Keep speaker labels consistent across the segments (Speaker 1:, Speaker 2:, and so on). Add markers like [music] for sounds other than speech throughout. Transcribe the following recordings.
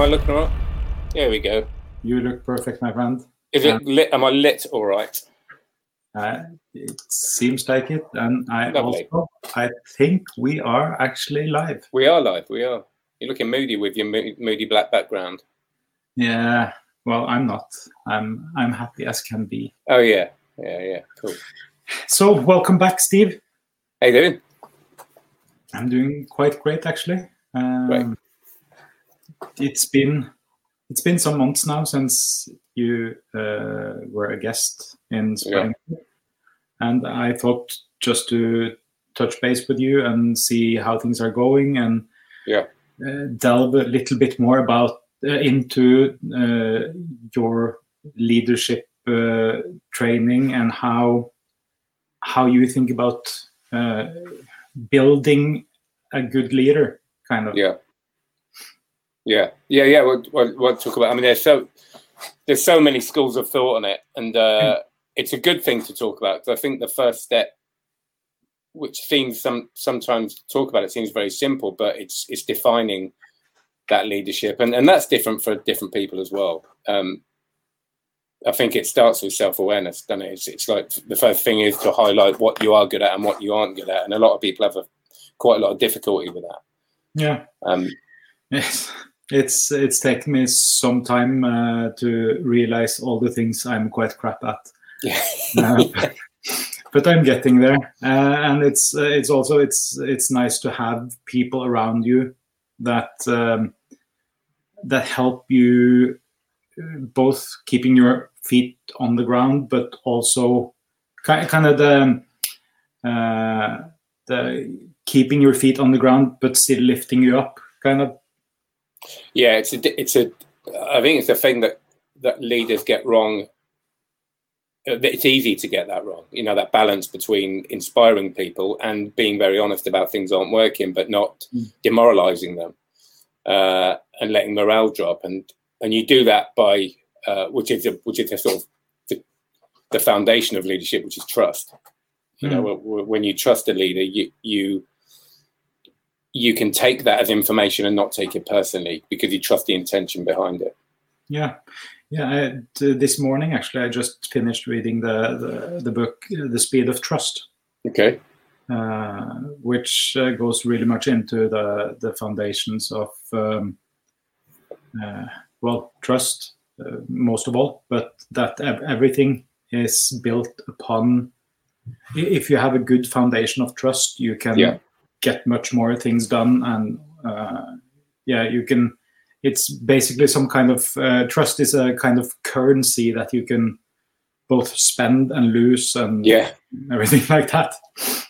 Speaker 1: Am I looking all right? There we go.
Speaker 2: You look perfect, my friend.
Speaker 1: Is it lit? Am I lit all right?
Speaker 2: Uh, it seems like it, and I
Speaker 1: Lovely.
Speaker 2: also I think we are actually live.
Speaker 1: We are live. We are. You're looking moody with your mo- moody black background.
Speaker 2: Yeah. Well, I'm not. I'm I'm happy as can be.
Speaker 1: Oh yeah, yeah, yeah. Cool.
Speaker 2: So welcome back, Steve.
Speaker 1: How you doing?
Speaker 2: I'm doing quite great actually. Um,
Speaker 1: Great.
Speaker 2: It's been it's been some months now since you uh, were a guest in Spring, and I thought just to touch base with you and see how things are going and
Speaker 1: Yeah.
Speaker 2: uh, delve a little bit more about uh, into uh, your leadership uh, training and how how you think about uh, building a good leader, kind of.
Speaker 1: Yeah. Yeah, yeah, yeah. We'll, we'll, we'll talk about. I mean, there's so there's so many schools of thought on it, and uh, it's a good thing to talk about because I think the first step, which seems some sometimes to talk about it seems very simple, but it's it's defining that leadership, and and that's different for different people as well. Um, I think it starts with self awareness, doesn't it? It's, it's like the first thing is to highlight what you are good at and what you aren't good at, and a lot of people have a, quite a lot of difficulty with that.
Speaker 2: Yeah.
Speaker 1: Um,
Speaker 2: Yes. It's it's taken me some time uh, to realize all the things I'm quite crap at. [laughs] Uh, but I'm getting there, uh, and it's uh, it's also it's it's nice to have people around you that um, that help you uh, both keeping your feet on the ground, but also kind kind of the uh, the keeping your feet on the ground, but still lifting you up, kind of.
Speaker 1: Yeah, it's a, it's a, I think it's a thing that that leaders get wrong. Uh, It's easy to get that wrong. You know that balance between inspiring people and being very honest about things aren't working, but not
Speaker 2: Mm.
Speaker 1: demoralizing them uh, and letting morale drop. And and you do that by uh, which is a, which is a sort of the, the foundation of leadership, which is trust. You know,
Speaker 2: Mm.
Speaker 1: w- w- when you trust a leader, you you you can take that as information and not take it personally because you trust the intention behind it.
Speaker 2: Yeah, yeah. I, t- this morning, actually, I just finished reading the the, the book "The Speed of Trust,"
Speaker 1: Okay.
Speaker 2: uh, which uh, goes really much into the the foundations of um, uh, well trust, uh, most of all, but that ev- everything is built upon. If you have a good foundation of trust, you can
Speaker 1: Yeah.
Speaker 2: Get much more things done, and uh, yeah, you can it's basically some kind of uh, trust is a kind of currency that you can both spend and lose and
Speaker 1: Yeah.
Speaker 2: everything [laughs] like that.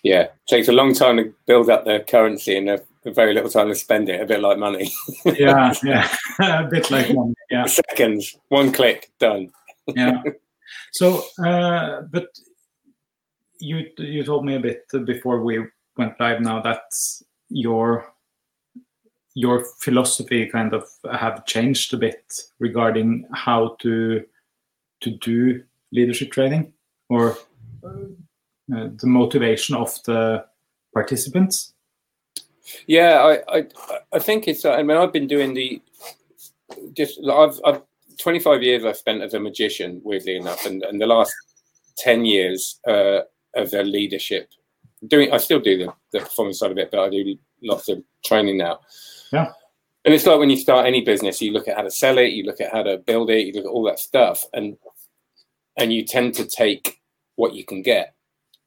Speaker 1: Yeah. Takes a long time to build up the currency and a, a very little time to spend it. A bit like money. [laughs]
Speaker 2: Yeah, yeah, [laughs] a bit like money. Yeah,
Speaker 1: Seconds, one click, done.
Speaker 2: yeah. So, uh, but you you told me a bit before we went live now that your your philosophy kind of have changed a bit regarding how to to do leadership training or uh, the motivation of the participants.
Speaker 1: Yeah, I, I, I think it's. I mean, I've been doing the just. I've, I've 25 years I've spent as a magician, weirdly enough, and, and the last 10 years uh, as a leadership. Doing, I still do the, the performance side of it, but I do lots of training now.
Speaker 2: Yeah.
Speaker 1: And it's like when you start any business, you look at how to sell it, you look at how to build it, you look at all that stuff, and and you tend to take what you can get.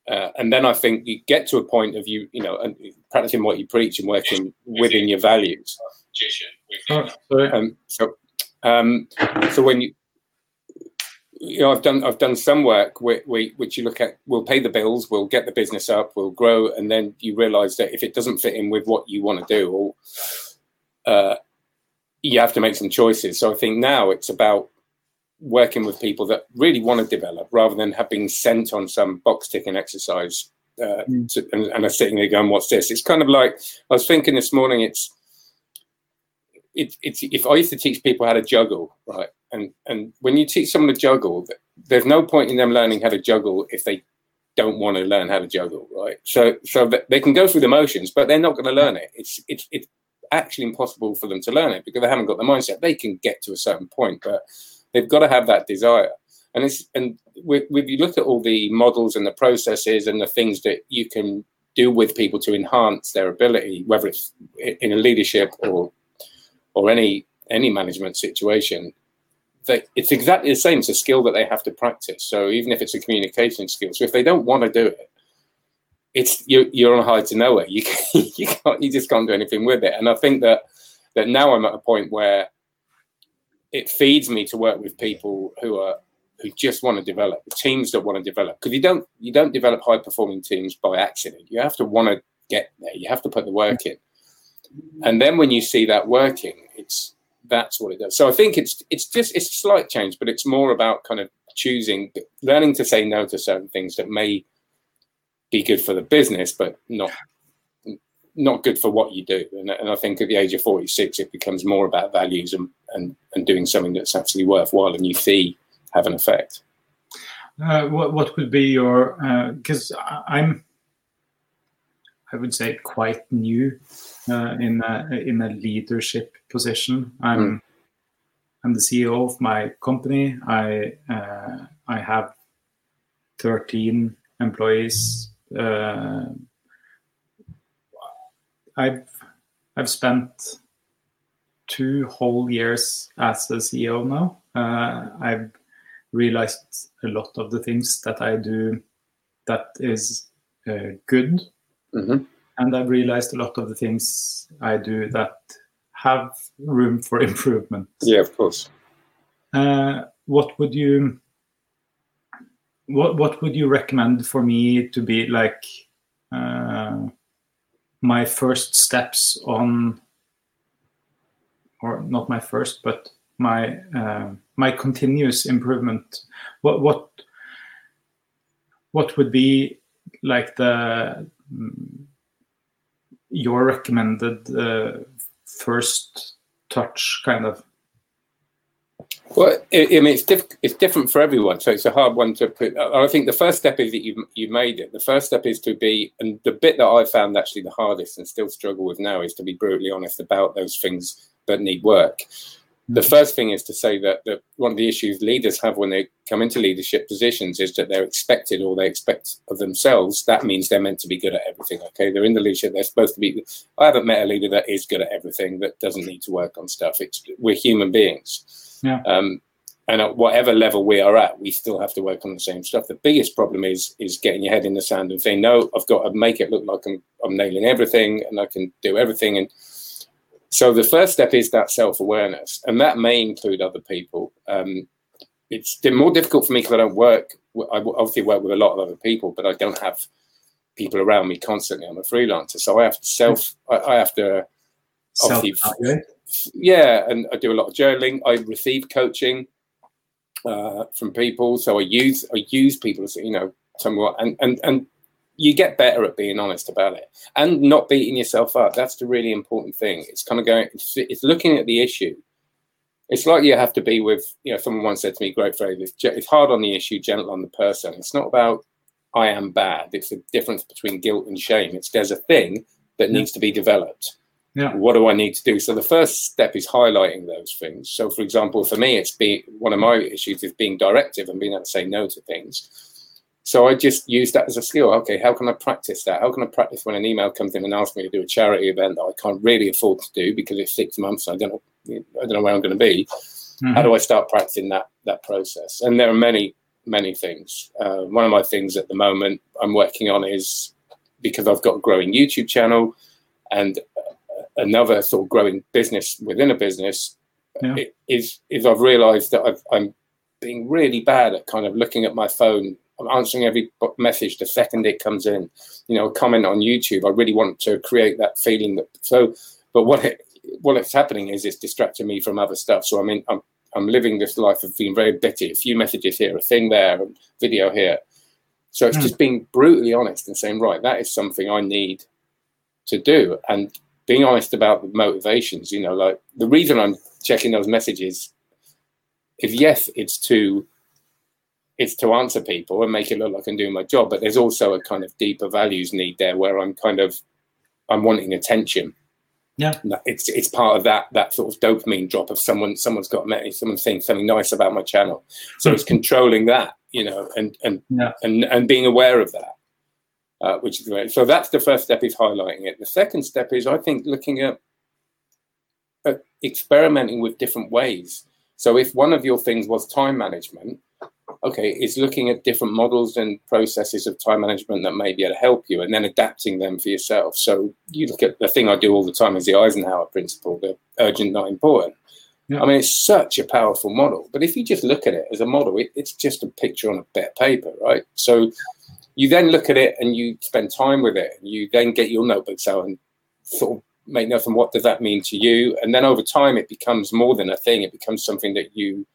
Speaker 1: Uh, and then I think you get to a point of you, you know, and practicing what you preach and working within your values. Um, so, um, so when you, you know, I've done I've done some work whi- whi- which you look at. We'll pay the bills, we'll get the business up, we'll grow, and then you realise that if it doesn't fit in with what you want to do, or uh, you have to make some choices. So I think now it's about working with people that really want to develop, rather than have been sent on some box ticking exercise. Uh,
Speaker 2: Mm.
Speaker 1: to, and, and are sitting there going, "What's this?" It's kind of like I was thinking this morning. It's it, it's if I used to teach people how to juggle, right? And and when you teach someone to juggle, there's no point in them learning how to juggle if they don't want to learn how to juggle, right? So so they can go through the motions, but they're not going to learn it. It's it's it's actually impossible for them to learn it because they haven't got the mindset. They can get to a certain point, but they've got to have that desire. And it's and with you look at all the models and the processes and the things that you can do with people to enhance their ability, whether it's in a leadership or or any any management situation, that it's exactly the same. It's a skill that they have to practice. So even if it's a communication skill, so if they don't want to do it, it's you're, you're on high to nowhere. You [laughs] can, you can't you just can't do anything with it. And I think that that now I'm at a point where it feeds me to work with people who are who just want to develop teams that want to develop because you don't you don't develop high performing teams by accident. You have to want to get there. You have to put the work in, and then when you see that working, it's that's what it does. So I think it's it's just it's a slight change, but it's more about kind of choosing, learning to say no to certain things that may be good for the business, but not not good for what you do. And, and I think at the age of 46, it becomes more about values and, and, and doing something that's actually worthwhile and you see have an effect.
Speaker 2: Uh, what what would be your because uh, I'm I would say quite new uh, in a, in a leadership position. I'm mm. I'm the CEO of my company. I uh, I have 13 employees. Uh, I've I've spent two whole years as a CEO now. Uh, I've realized a lot of the things that I do that is uh, good. Mm-hmm. And I've realized a lot of the things I do that have room for improvement.
Speaker 1: Yeah, of course.
Speaker 2: Uh, what would you what what would you recommend for me to be like uh, my first steps on or not my first but my uh, my continuous improvement what what what would be like the your recommended uh, first touch kind of
Speaker 1: well, I mean, it's, diff- it's different for everyone, so it's a hard one to put. I think the first step is that you you made it. The first step is to be, and the bit that I found actually the hardest and still struggle with now is to be brutally honest about those things that need work the first thing is to say that, that one of the issues leaders have when they come into leadership positions is that they're expected or they expect of themselves. That means they're meant to be good at everything. Okay, they're in the leadership. They're supposed to be. I haven't met a leader that is good at everything that doesn't need to work on stuff. It's we're human beings.
Speaker 2: Yeah.
Speaker 1: Um, and at whatever level we are at, we still have to work on the same stuff. The biggest problem is is getting your head in the sand and saying, "No, I've got to make it look like I'm I'm nailing everything and I can do everything." And so the first step is that self-awareness, and that may include other people. Um, it's more difficult for me because I don't work. I obviously work with a lot of other people, but I don't have people around me constantly. I'm a freelancer, so I have to self. I, I have to obviously, yeah, and I do a lot of journaling. I receive coaching uh, from people, so I use I use people, you know, somewhat, and and and you get better at being honest about it and not beating yourself up. That's the really important thing. It's kind of going, it's, it's looking at the issue. It's like you have to be with, you know, someone once said to me, great phrase, it's, it's hard on the issue, gentle on the person. It's not about I am bad. It's the difference between guilt and shame. It's there's a thing that yeah. needs to be developed.
Speaker 2: Yeah.
Speaker 1: What do I need to do? So the first step is highlighting those things. So, for example, for me, it's be one of my issues is being directive and being able to say no to things so I just use that as a skill. Okay, how can I practice that? How can I practice when an email comes in and asks me to do a charity event that I can't really afford to do because it's six months? I don't know. I don't know where I'm going to be. Mm-hmm. How do I start practicing that that process? And there are many many things. Uh, one of my things at the moment I'm working on is because I've got a growing YouTube channel and another sort of growing business within a business yeah. is is I've realised that I've, I'm being really bad at kind of looking at my phone I'm answering every message the second it comes in. You know, a comment on YouTube. I really want to create that feeling that so. But what it what it's happening is it's distracting me from other stuff. So I mean, I'm I'm living this life of being very bitty. A few messages here, a thing there, a video here. So it's mm. just being brutally honest and saying, right, that is something I need to do, and being honest about the motivations. You know, like the reason I'm checking those messages is yes, it's to it's to answer people and make it look like I'm doing my job. But there's also a kind of deeper values need there where I'm kind of I'm wanting attention.
Speaker 2: Yeah,
Speaker 1: it's it's part of that that sort of dopamine drop of someone someone's got me someone saying something nice about my channel. So it's controlling that, you know, and and
Speaker 2: yeah.
Speaker 1: and and being aware of that, uh, which is great. So that's the first step is highlighting it. The second step is I think looking at, at experimenting with different ways. So if one of your things was time management, okay, is looking at different models and processes of time management that may be able to help you and then adapting them for yourself. So you look at the thing I do all the time is the Eisenhower principle, the urgent, not important.
Speaker 2: Yeah.
Speaker 1: I mean, it's such a powerful model, but if you just look at it as a model, it, it's just a picture on a bit of paper, right? So you then look at it and you spend time with it. And you then get your notebooks out and sort of make notes on what does that mean to you. And then over time, it becomes more than a thing. It becomes something that you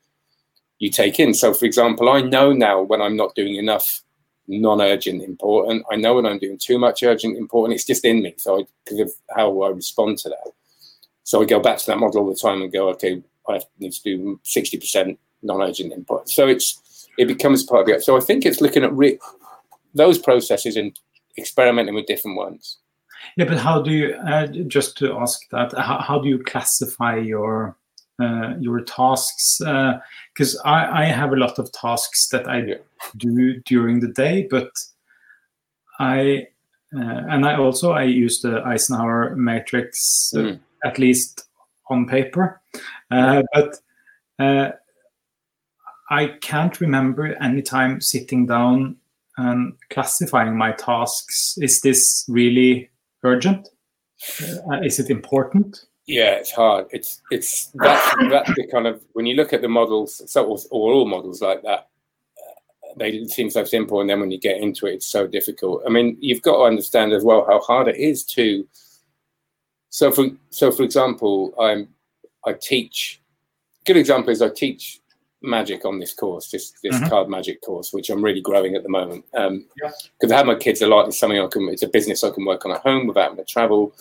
Speaker 1: you take in. So, for example, I know now when I'm not doing enough non-urgent important. I know when I'm doing too much urgent important. It's just in me. So, because of how I respond to that. So I go back to that model all the time and go, okay, I need to do 60% non-urgent input. So it's it becomes part of it. So I think it's looking at re- those processes and experimenting with different ones.
Speaker 2: Yeah, but how do you uh, just to ask that? How, how do you classify your uh, your tasks? Because uh, I, I have a lot of tasks that I
Speaker 1: Yeah.
Speaker 2: do during the day, but I uh, and I also I use the Eisenhower matrix uh,
Speaker 1: Mm.
Speaker 2: at least on paper, uh, but uh, I can't remember any time sitting down and classifying my tasks. Is this really urgent? Is it important?
Speaker 1: Yeah, it's hard. It's it's that's that's the kind of when you look at the models, so or, or all models like that, uh, they seem so simple, and then when you get into it, it's so difficult. I mean, you've got to understand as well how hard it is to. So for so for example, I'm I teach. Good example is I teach magic on this course, this this
Speaker 2: Mhm.
Speaker 1: card magic course, which I'm really growing at the moment. Um,
Speaker 2: Yeah.
Speaker 1: because I have my kids a lot. It's something I can. It's a business I can work on at home without having to travel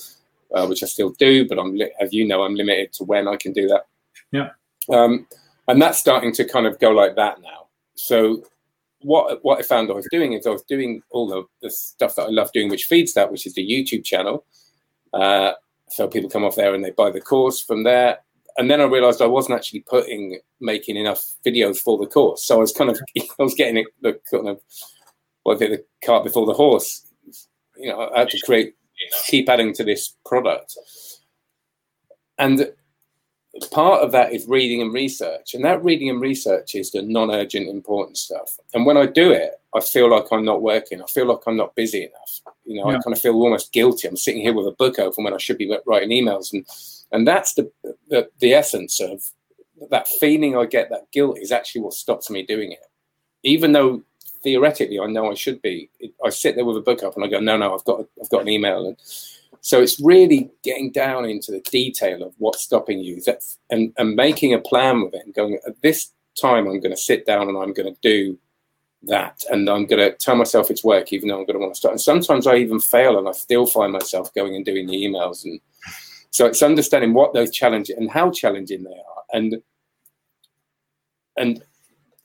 Speaker 1: uh, which I still do, but I'm, li- as you know, I'm limited to when I can do that.
Speaker 2: Yeah.
Speaker 1: Um, and that's starting to kind of go like that now. So what what I found I was doing is I was doing all the, the stuff that I love doing, which feeds that, which is the YouTube channel. Uh, so people come off there and they buy the course from there. And then I realized I wasn't actually putting making enough videos for the course. So I was kind of [laughs] I was getting it the kind of what is it, the cart before the horse. You know, I had to create keep adding to this product. And part of that is reading and research. And that reading and research is the non urgent important stuff. And when I do it, I feel like I'm not working. I feel like I'm not busy enough. You know,
Speaker 2: Yeah.
Speaker 1: I kind of feel almost guilty. I'm sitting here with a book open when I should be writing emails. And and that's the the, the essence of that feeling I get, that guilt is actually what stops me doing it. Even though theoretically I know I should be, I sit there with a book up and I go, no, no, I've got I've got an email. And so it's really getting down into the detail of what's stopping you and, and making a plan with it and going, at this time, I'm going to sit down and I'm going to do that. And I'm going to tell myself it's work, even though I'm going to want to start. And sometimes I even fail and I still find myself going and doing the emails. And so it's understanding what those challenges and how challenging they are. And, and,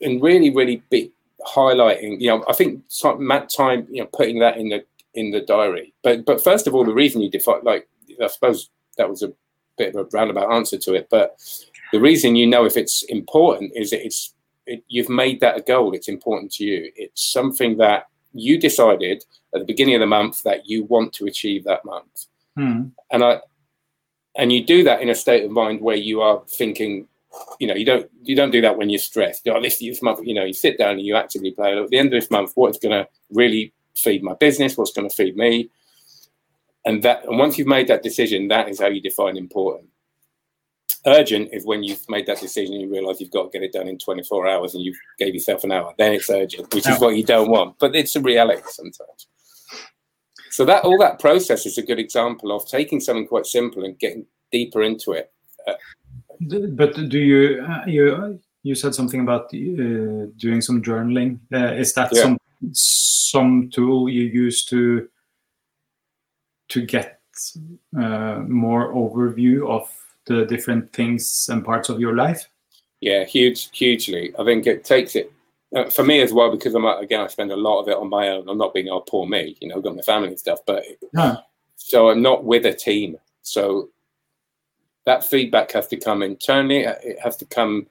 Speaker 1: and really, really be highlighting, you know, I think time, time, you know, putting that in the in the diary. But but first of all, the reason you define, like I suppose that was a bit of a roundabout answer to it. But the reason you know if it's important is that it's it, you've made that a goal. It's important to you. It's something that you decided at the beginning of the month that you want to achieve that month.
Speaker 2: Hmm.
Speaker 1: And I and you do that in a state of mind where you are thinking. You know, you don't you don't do that when you're stressed. You know, this, this month, you know, you sit down and you actively plan. At the end of this month, what's going to really feed my business, what's going to feed me. And that and once you've made that decision, that is how you define important. Urgent is when you've made that decision and you realize you've got to get it done in 24 hours and you gave yourself an hour. Then it's urgent, which is what you don't want. But it's a reality sometimes. So that all that process is a good example of taking something quite simple and getting deeper into it.
Speaker 2: D- But do you uh, you you said something about uh, doing some journaling? Uh, is that
Speaker 1: Yeah.
Speaker 2: some some tool you use to to get uh, more overview of the different things and parts of your life?
Speaker 1: Yeah, huge, hugely. I think it takes it uh, for me as well because I'm again I spend a lot of it on my own. I'm not being oh poor me, you know, I've got my family and stuff, but
Speaker 2: Yeah.
Speaker 1: so I'm not with a team. So that feedback has to come internally. It has to come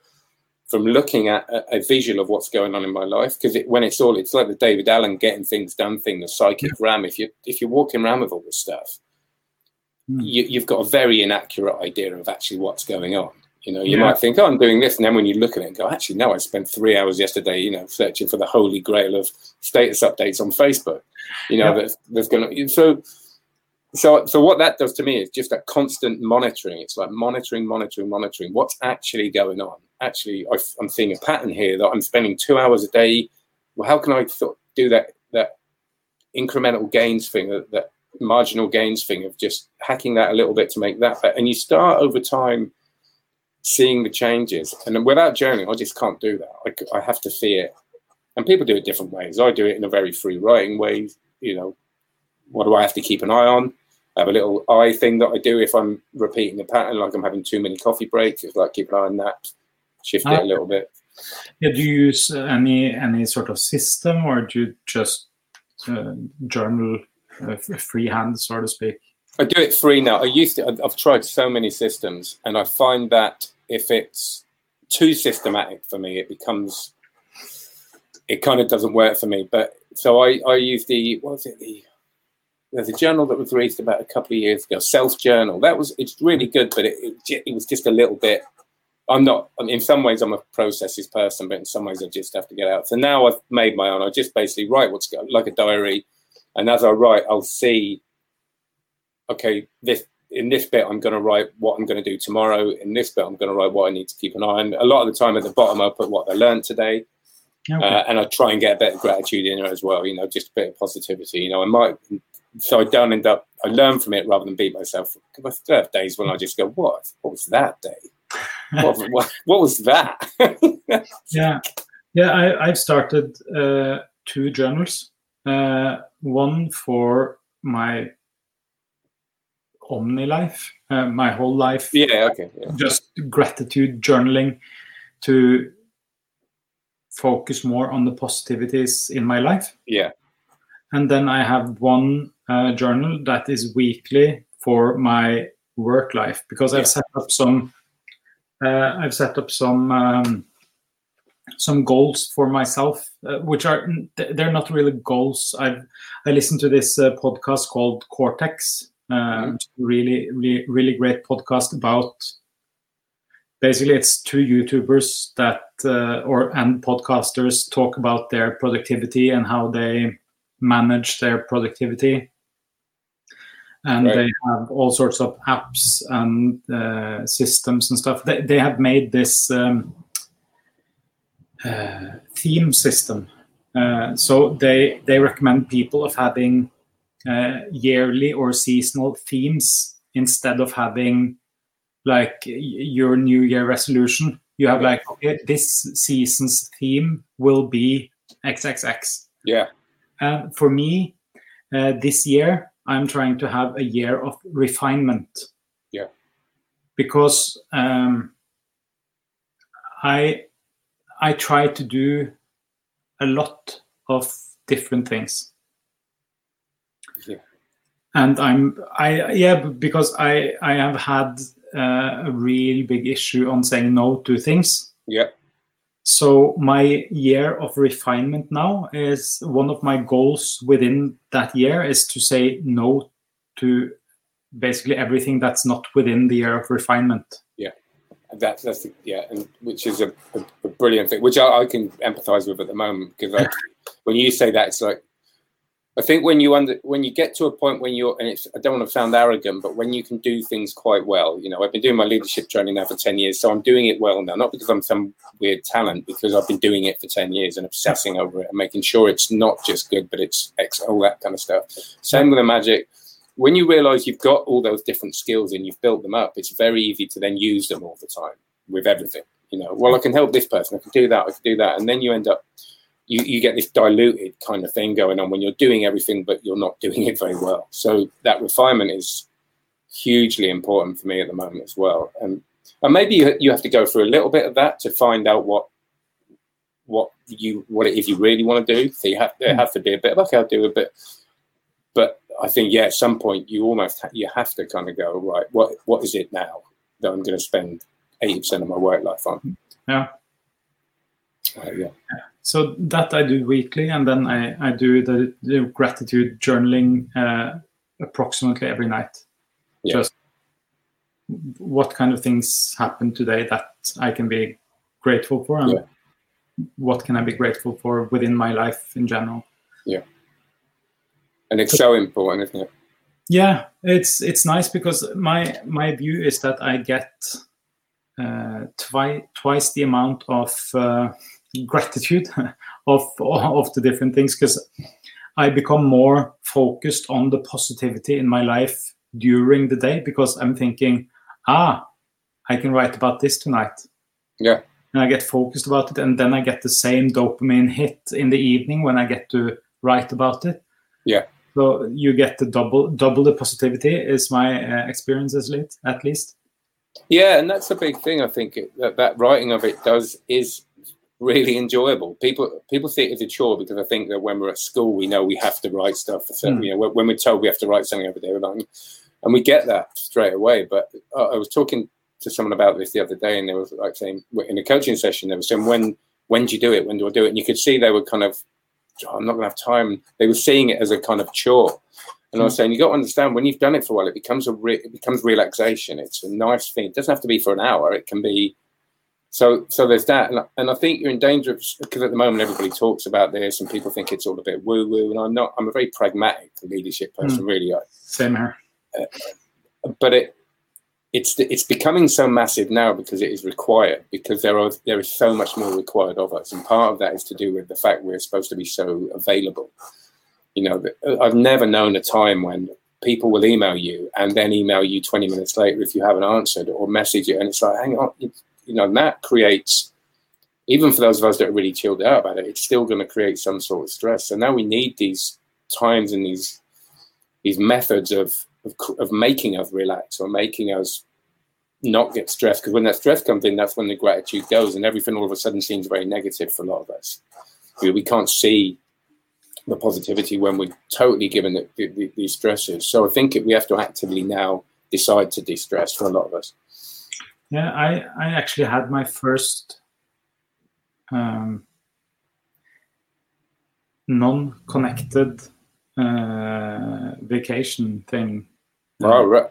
Speaker 1: from looking at a, a visual of what's going on in my life. Because it, when it's all, it's like the David Allen getting things done thing, the psychic yeah. ram. If you if you're walking around with all this stuff, mm. you, you've got a very inaccurate idea of actually what's going on. You know, you yeah. might think, oh, I'm doing this. And then when you look at it and go, actually, no, I spent three hours yesterday, you know, searching for the holy grail of status updates on Facebook. You know, yeah. there's going to, so, so, so what that does to me is just that constant monitoring. It's like monitoring, monitoring, monitoring. What's actually going on? Actually, I, am seeing a pattern here that I'm spending two hours a day. Well, how can I do that, that incremental gains thing, that, that marginal gains thing of just hacking that a little bit to make that better? And you start over time, seeing the changes. And without journaling, I just can't do that. I, I have to see it. And people do it different ways. I do it in a very free writing way. You know, what do I have to keep an eye on? I have a little eye thing that I do if I'm repeating a pattern, like I'm having too many coffee breaks. It's like keep an eye on that, shift it a little bit.
Speaker 2: Yeah, do you use any any sort of system, or do you just uh, journal uh, freehand, so to speak?
Speaker 1: I do it free now. I used to. I've tried so many systems, and I find that if it's too systematic for me, it becomes it kind of doesn't work for me. But so I I use the what was it the there's a journal that was released about a couple of years ago, Self Journal. That was it's really good, but it, it, it was just a little bit. I'm not. I mean, in some ways, I'm a processes person, but in some ways, I just have to get out. So now I've made my own. I just basically write what's going like a diary, and as I write, I'll see okay, this in this bit I'm going to write what I'm going to do tomorrow. In this bit I'm going to write what I need to keep an eye on. A lot of the time at the bottom I put what I learned today, okay. uh, and I try and get a bit of gratitude in there as well. You know, just a bit of positivity. You know, I might so I don't end up. I learn from it rather than beat myself. Because I still have days when I just go, "What? What was that day? what, [laughs] what, what, was that?" [laughs]
Speaker 2: yeah, yeah. I, I've started uh, two journals. Uh, one for my omni life, uh, my whole life.
Speaker 1: Yeah, okay. Yeah.
Speaker 2: Just gratitude journaling to focus more on the positivities in my life.
Speaker 1: Yeah.
Speaker 2: And then I have one uh, journal that is weekly for my work life because I've set up some. Uh, I've set up some um, some goals for myself, uh, which are they're not really goals. I've I listened to this uh, podcast called Cortex, mm-hmm. Really, really, really great podcast about. Basically, it's two YouTubers that uh, or and podcasters talk about their productivity and how they manage their productivity and right. they have all sorts of apps and uh, systems and stuff. They, they have made this um, uh, theme system. Uh, so they they recommend people of having uh, yearly or seasonal themes instead of having like your New Year resolution. You have like okay, this season's theme will be XXX.
Speaker 1: Yeah.
Speaker 2: Uh, for me, uh, this year I'm trying to have a year of refinement.
Speaker 1: Yeah.
Speaker 2: Because um, I I try to do a lot of different things Yeah. and i'm i yeah because i i have had uh, a really big issue on saying no to things
Speaker 1: yeah
Speaker 2: so my year of refinement now is one of my goals within that year is to say no to basically everything that's not within the year of refinement.
Speaker 1: Yeah. That's that's the, yeah and which is a, a, a brilliant thing which I, I, can empathize with at the moment because [laughs] when you say that it's like I think when you under when you get to a point when you're and it's I don't want to sound arrogant, but when you can do things quite well, you know, I've been doing my leadership training now for ten years, so I'm doing it well now. Not because I'm some weird talent, because I've been doing it for ten years and obsessing over it and making sure it's not just good, but it's X, all that kind of stuff. Same with the magic. When you realize you've got all those different skills and you've built them up, it's very easy to then use them all the time with everything. You know, well, I can help this person, I can do that, I can do that, and then you end up you, you get this diluted kind of thing going on when you're doing everything, but you're not doing it very well. So that refinement is hugely important for me at the moment as well. And and maybe you, you have to go through a little bit of that to find out what what you what it is you really want to do. So you have there hmm. have to be a bit of okay, I'll do a bit. But I think yeah, at some point you almost ha- you have to kind of go right. What what is it now? that I'm going to spend eighty percent of my work life on.
Speaker 2: Yeah.
Speaker 1: Uh, yeah.
Speaker 2: So that I do weekly, and then I, I do the, the gratitude journaling uh, approximately every night.
Speaker 1: Yeah.
Speaker 2: Just what kind of things happened today that I can be grateful for, and
Speaker 1: Yeah.
Speaker 2: what can I be grateful for within my life in general.
Speaker 1: Yeah, and it's so important, isn't it?
Speaker 2: Yeah, it's it's nice because my my view is that I get uh, twice twice the amount of uh, gratitude [laughs] of of the different things because I become more focused on the positivity in my life during the day because I'm thinking, ah, I can write about this tonight.
Speaker 1: Yeah.
Speaker 2: And I get focused about it, and then I get the same dopamine hit in the evening when I get to write about it.
Speaker 1: Yeah.
Speaker 2: So you get the double double the positivity is my uh, experience at least. At least.
Speaker 1: Yeah, and that's a big thing. I think it, that that writing of it does is really enjoyable. People people see it as a chore because I think that when we're at school, we know we have to write stuff.
Speaker 2: Mm.
Speaker 1: You know, when- we're told we have to write something every day, we're like, and we get that straight away. But uh, I was talking to someone about this the other day, and they were like saying in a coaching session, they were saying, "When when do you do it? When do I do it?" And you could see they were kind of, "Oh, "I'm not going to have time." They were seeing it as a kind of chore. And I was saying, you got to understand when you've done it for a while, it becomes a re- it becomes relaxation. It's a nice thing. It doesn't have to be for an hour. It can be. So so there's that, and, I- and I think you're in danger of because at the moment everybody talks about this and people think it's all a bit woo woo, and I'm not. I'm a very pragmatic leadership person, hmm. really. I,
Speaker 2: Same here.
Speaker 1: Uh, but it it's it's becoming so massive now because it is required because there are there is so much more required of us and part of that is to do with the fact we're supposed to be so available you know uh, i've never known a time when people will email you and then email you 20 minutes later if you haven't answered or message you and it's like hang on you know and that creates even for those of us that are really chilled out about it it's still going to create some sort of stress so now we need these times and these these methods of of, of making us relax or making us not get stressed. Because when that stress comes in, that's when the gratitude goes, and everything all of a sudden seems very negative for a lot of us. We, we can't see the positivity when we're totally given the, the, the, these stresses. So I think we have to actively now decide to de-stress for a lot of us.
Speaker 2: Yeah, I I actually had my first um, non-connected uh, vacation thing.
Speaker 1: Oh, right.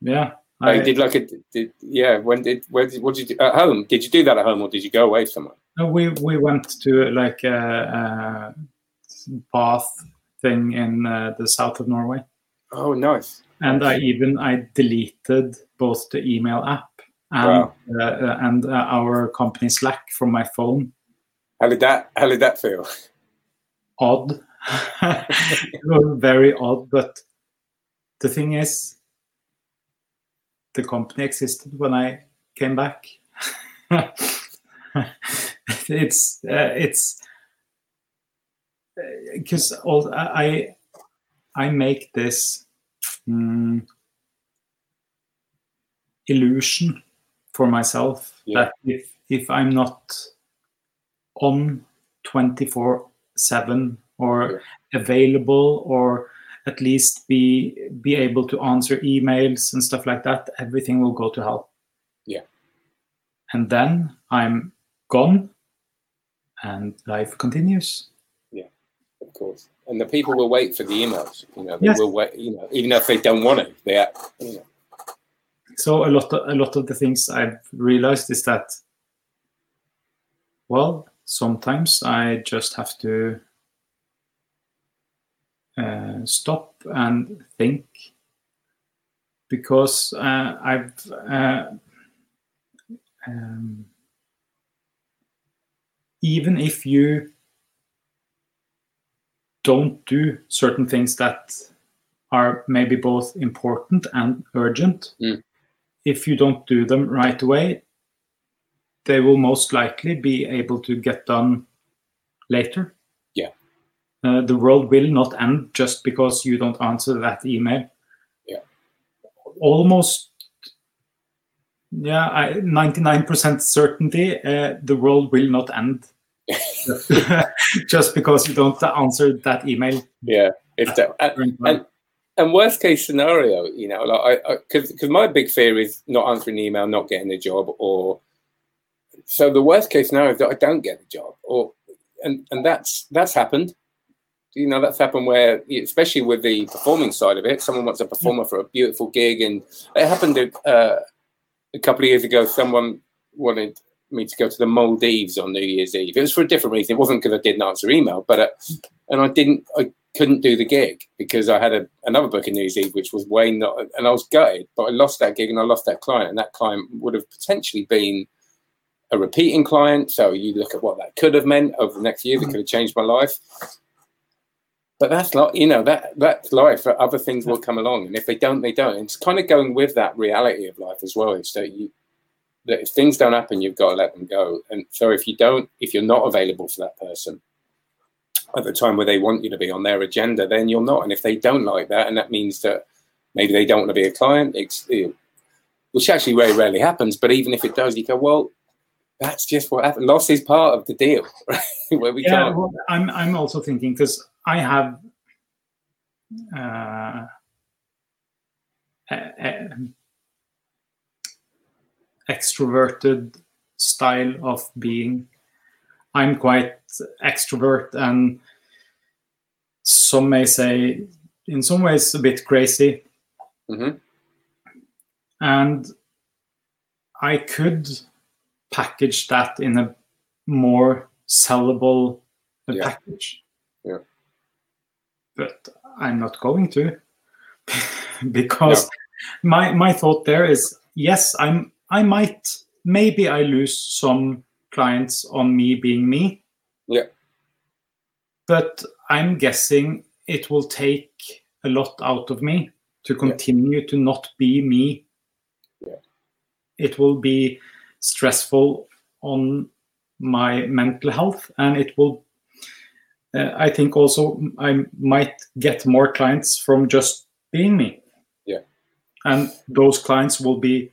Speaker 2: Yeah,
Speaker 1: I
Speaker 2: I,
Speaker 1: did like a did, yeah. When did where did what did you do at home? Did you do that at home or did you go away somewhere?
Speaker 2: no, we we went to like a, a bath thing in uh, the south of Norway,
Speaker 1: Oh, nice.
Speaker 2: and I even I deleted both the email app and
Speaker 1: Wow.
Speaker 2: uh, uh, and uh, our company Slack from my phone.
Speaker 1: How did that How did that feel?
Speaker 2: Odd, [laughs] very odd, but the thing is, the company existed when I came back. [laughs] it's uh, it's because all I I make this mm, illusion for myself
Speaker 1: Yeah.
Speaker 2: that if if I'm not on 24 7 or available or at least be be able to answer emails and stuff like that everything will go to hell
Speaker 1: Yeah.
Speaker 2: and then i'm gone and life continues yeah
Speaker 1: Of course. And the people will wait for the emails. You know, they
Speaker 2: Yes.
Speaker 1: will wait. You know, even if they don't want to, they, are, you know,
Speaker 2: so a lot of, a lot of the things i've realized is that well sometimes i just have to uh, stop and think because uh, i've uh, um, even if you don't do certain things that are maybe both important and urgent
Speaker 1: Mm.
Speaker 2: If you don't do them right away they will most likely be able to get done later
Speaker 1: Yeah.
Speaker 2: uh, the world will not end just because you don't answer that email
Speaker 1: Yeah.
Speaker 2: almost yeah I, 99% certainty uh, the world will not end [laughs] [laughs] just because you don't answer that email
Speaker 1: yeah. It's that. And, and and worst case scenario, you know, like I because my big fear is not answering the email, not getting a job, or so the worst case scenario is that I don't get the job, or and and that's that's happened. You know, that's happened where, especially with the performing side of it, someone wants a performer for a beautiful gig, and it happened uh, a couple of years ago. Someone wanted me to go to the Maldives on New Year's Eve. It was for a different reason. It wasn't because I didn't answer email, but uh, and I didn't. I couldn't do the gig because I had a, another book in New Year's Eve, which was way not, and I was gutted. But I lost that gig and I lost that client, and that client would have potentially been a repeating client. So you look at what that could have meant over the next year. That mm-hmm. could have changed my life. But that's not, you know, that that's life. Other things will come along, and if they don't, they don't. It's kind of going with that reality of life as well. Is that you that if things don't happen, you've got to let them go. And so if you don't, if you're not available for that person at the time where they want you to be on their agenda, then you're not. And if they don't like that, and that means that maybe they don't want to be a client, which actually very rarely happens. But even if it does, you go, well, that's just what happened. Loss is part of the deal, right? [laughs] Where we
Speaker 2: yeah, can't. Well, I'm I'm also thinking because I have uh, a extroverted style of being. I'm quite extrovert and some may say in some ways a bit crazy. Mm-hmm. And I could package that in a more sellable yeah. package.
Speaker 1: Yeah.
Speaker 2: But I'm not going to [laughs] because no. my my thought there is yes, I'm I might maybe I lose some clients on me being me.
Speaker 1: Yeah.
Speaker 2: But I'm guessing it will take a lot out of me to continue yeah. to not be me.
Speaker 1: Yeah.
Speaker 2: It will be stressful on my mental health and it will uh, i think also i might get more clients from just being me
Speaker 1: yeah
Speaker 2: and those clients will be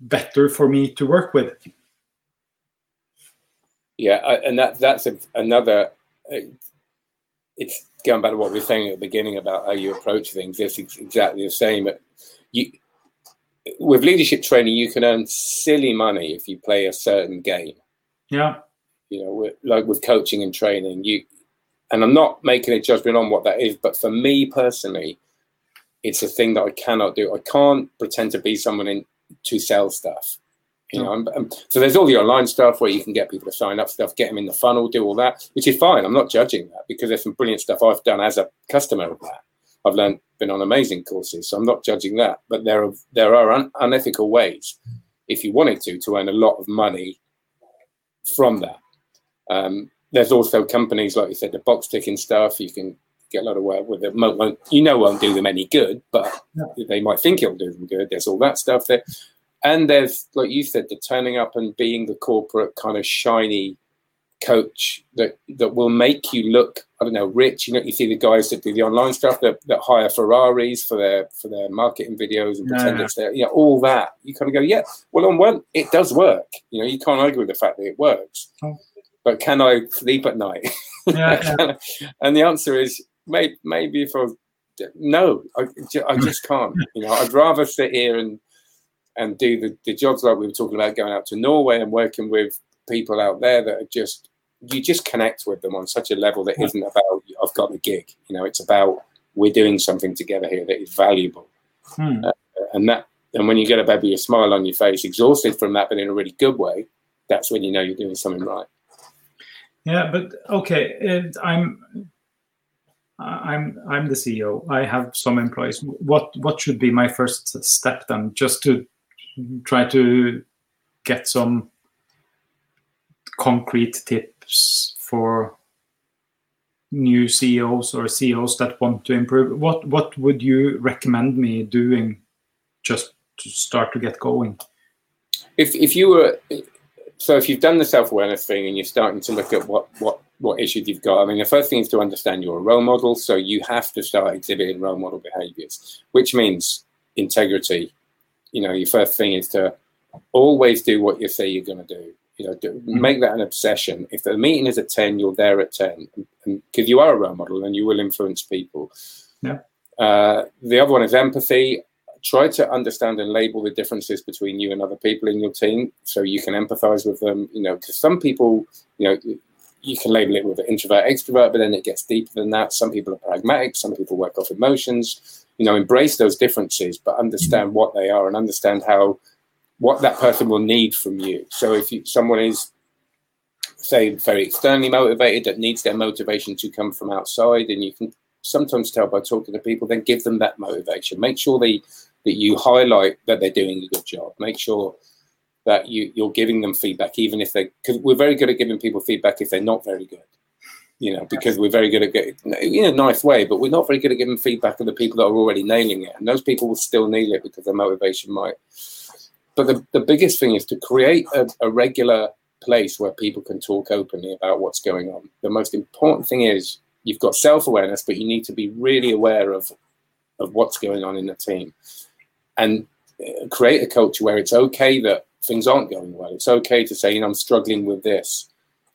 Speaker 2: better for me to work with
Speaker 1: yeah and that that's a, another uh, it's going back to what we were saying at the beginning about how you approach things it's exactly the same you with leadership training, you can earn silly money if you play a certain game.
Speaker 2: Yeah.
Speaker 1: You know, with, like with coaching and training, you, and I'm not making a judgment on what that is, but for me personally, it's a thing that I cannot do. I can't pretend to be someone in to sell stuff. You know, I'm, I'm, so there's all the online stuff where you can get people to sign up stuff, get them in the funnel, do all that, which is fine. I'm not judging that because there's some brilliant stuff I've done as a customer of that. I've learned been on amazing courses, so I'm not judging that. But there are there are un- unethical ways, if you wanted to, to earn a lot of money from that. Um, there's also companies like you said, the box ticking stuff. You can get a lot of work with it. Won't, you know, won't do them any good, but they might think it'll do them good. There's all that stuff there, and there's like you said, the turning up and being the corporate kind of shiny coach that that will make you look I don't know rich. You know, you see the guys that do the online stuff that, that hire Ferraris for their for their marketing videos and pretend it's there. You know, all that. You kind of go, yeah. Well, on one, it does work. You know, you can't argue with the fact that it works. Oh. But can I sleep at night? Yeah, yeah. [laughs] and the answer is maybe maybe if I no, I, I just can't. You know, I'd rather sit here and and do the, the jobs like we were talking about going out to Norway and working with people out there that are just you just connect with them on such a level that isn't about I've got the gig. You know, it's about we're doing something together here that is valuable, hmm. uh, and that and when you get a baby a smile on your face, exhausted from that, but in a really good way, that's when you know you're doing something right.
Speaker 2: Yeah, but okay, it, I'm I'm I'm the CEO. I have some employees. What what should be my first step then? Just to try to get some concrete tips for new CEOs or CEOs that want to improve? What what would you recommend me doing just to start to get going?
Speaker 1: If if you were so if you've done the self awareness thing and you're starting to look at what what what issues you've got, I mean the first thing is to understand you're a role model, so you have to start exhibiting role model behaviors, which means integrity. You know, your first thing is to always do what you say you're going to do you know, do, mm-hmm. make that an obsession. If the meeting is at ten, you're there at ten, because you are a role model and you will influence people.
Speaker 2: Yeah.
Speaker 1: Uh, the other one is empathy. Try to understand and label the differences between you and other people in your team, so you can empathize with them. You know, because some people, you know, you can label it with introvert, extrovert, but then it gets deeper than that. Some people are pragmatic. Some people work off emotions. You know, embrace those differences, but understand mm-hmm. what they are and understand how what that person will need from you. So if you, someone is say very externally motivated that needs their motivation to come from outside and you can sometimes tell by talking to people then give them that motivation make sure they that you highlight that they're doing a good job make sure that you you're giving them feedback even if they because we're very good at giving people feedback if they're not very good you know because we're very good at getting in a nice way but we're not very good at giving feedback to the people that are already nailing it and those people will still nail it because their motivation might but the, the biggest thing is to create a, a regular place where people can talk openly about what's going on. The most important thing is you've got self awareness, but you need to be really aware of of what's going on in the team, and uh, create a culture where it's okay that things aren't going well. It's okay to say, you know, I'm struggling with this.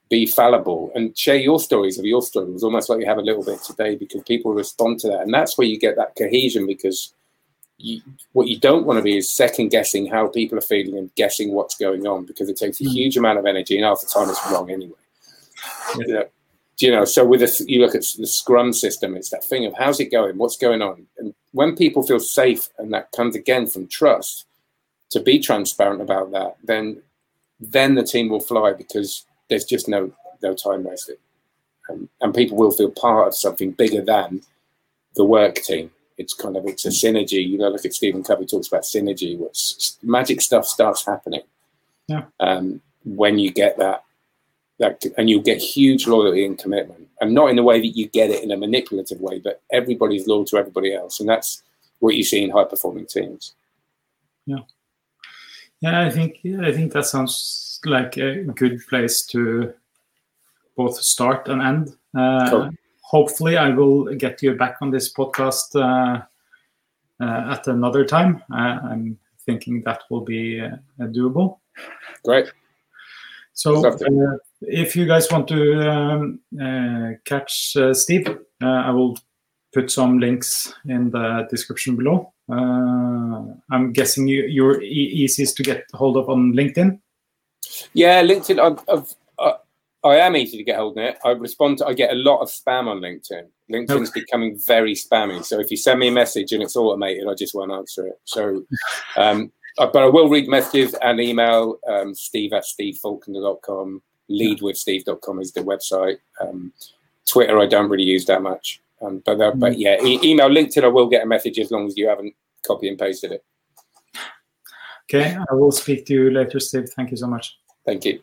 Speaker 1: Be fallible and share your stories of your struggles, almost like you have a little bit today, because people respond to that, and that's where you get that cohesion because you, what you don't want to be is second guessing how people are feeling and guessing what's going on because it takes a mm. huge amount of energy and half the time it's wrong anyway. Yeah. You know, you know, so with a, you look at the Scrum system, it's that thing of how's it going, what's going on, and when people feel safe, and that comes again from trust, to be transparent about that, then then the team will fly because there's just no no time wasted, um, and people will feel part of something bigger than the work team it's kind of it's a synergy. You know, look at Stephen Covey talks about synergy, which magic stuff starts happening.
Speaker 2: Yeah.
Speaker 1: Um, when you get that, that, and you'll get huge loyalty and commitment, and not in the way that you get it in a manipulative way, but everybody's loyal to everybody else, and that's what you see in high performing teams.
Speaker 2: Yeah. Yeah, I think yeah, I think that sounds like a good place to both start and end. Uh, cool hopefully I will get you back on this podcast uh, uh, at another time. Uh, I'm thinking that will be uh, doable.
Speaker 1: Great.
Speaker 2: So uh, if you guys want to um, uh, catch Steve, I will put some links in the description below. I'm guessing you, you're e easiest to get hold of on LinkedIn.
Speaker 1: Yeah, LinkedIn. I've, I've I am easy to get hold of it. I respond to, I get a lot of spam on LinkedIn. LinkedIn's okay. becoming very spammy. So if you send me a message and it's automated, I just won't answer it. So, [laughs] um, uh, but I will read messages and email um, steve at stevefaulkner.com. Leadwithsteve.com is the website. Um, Twitter, I don't really use that much. Um, but, uh, but mm. yeah, e- email, LinkedIn, I will get a message as long as you haven't copy and pasted it.
Speaker 2: Okay, I will speak to you later, Steve. Thank you so much.
Speaker 1: Thank you.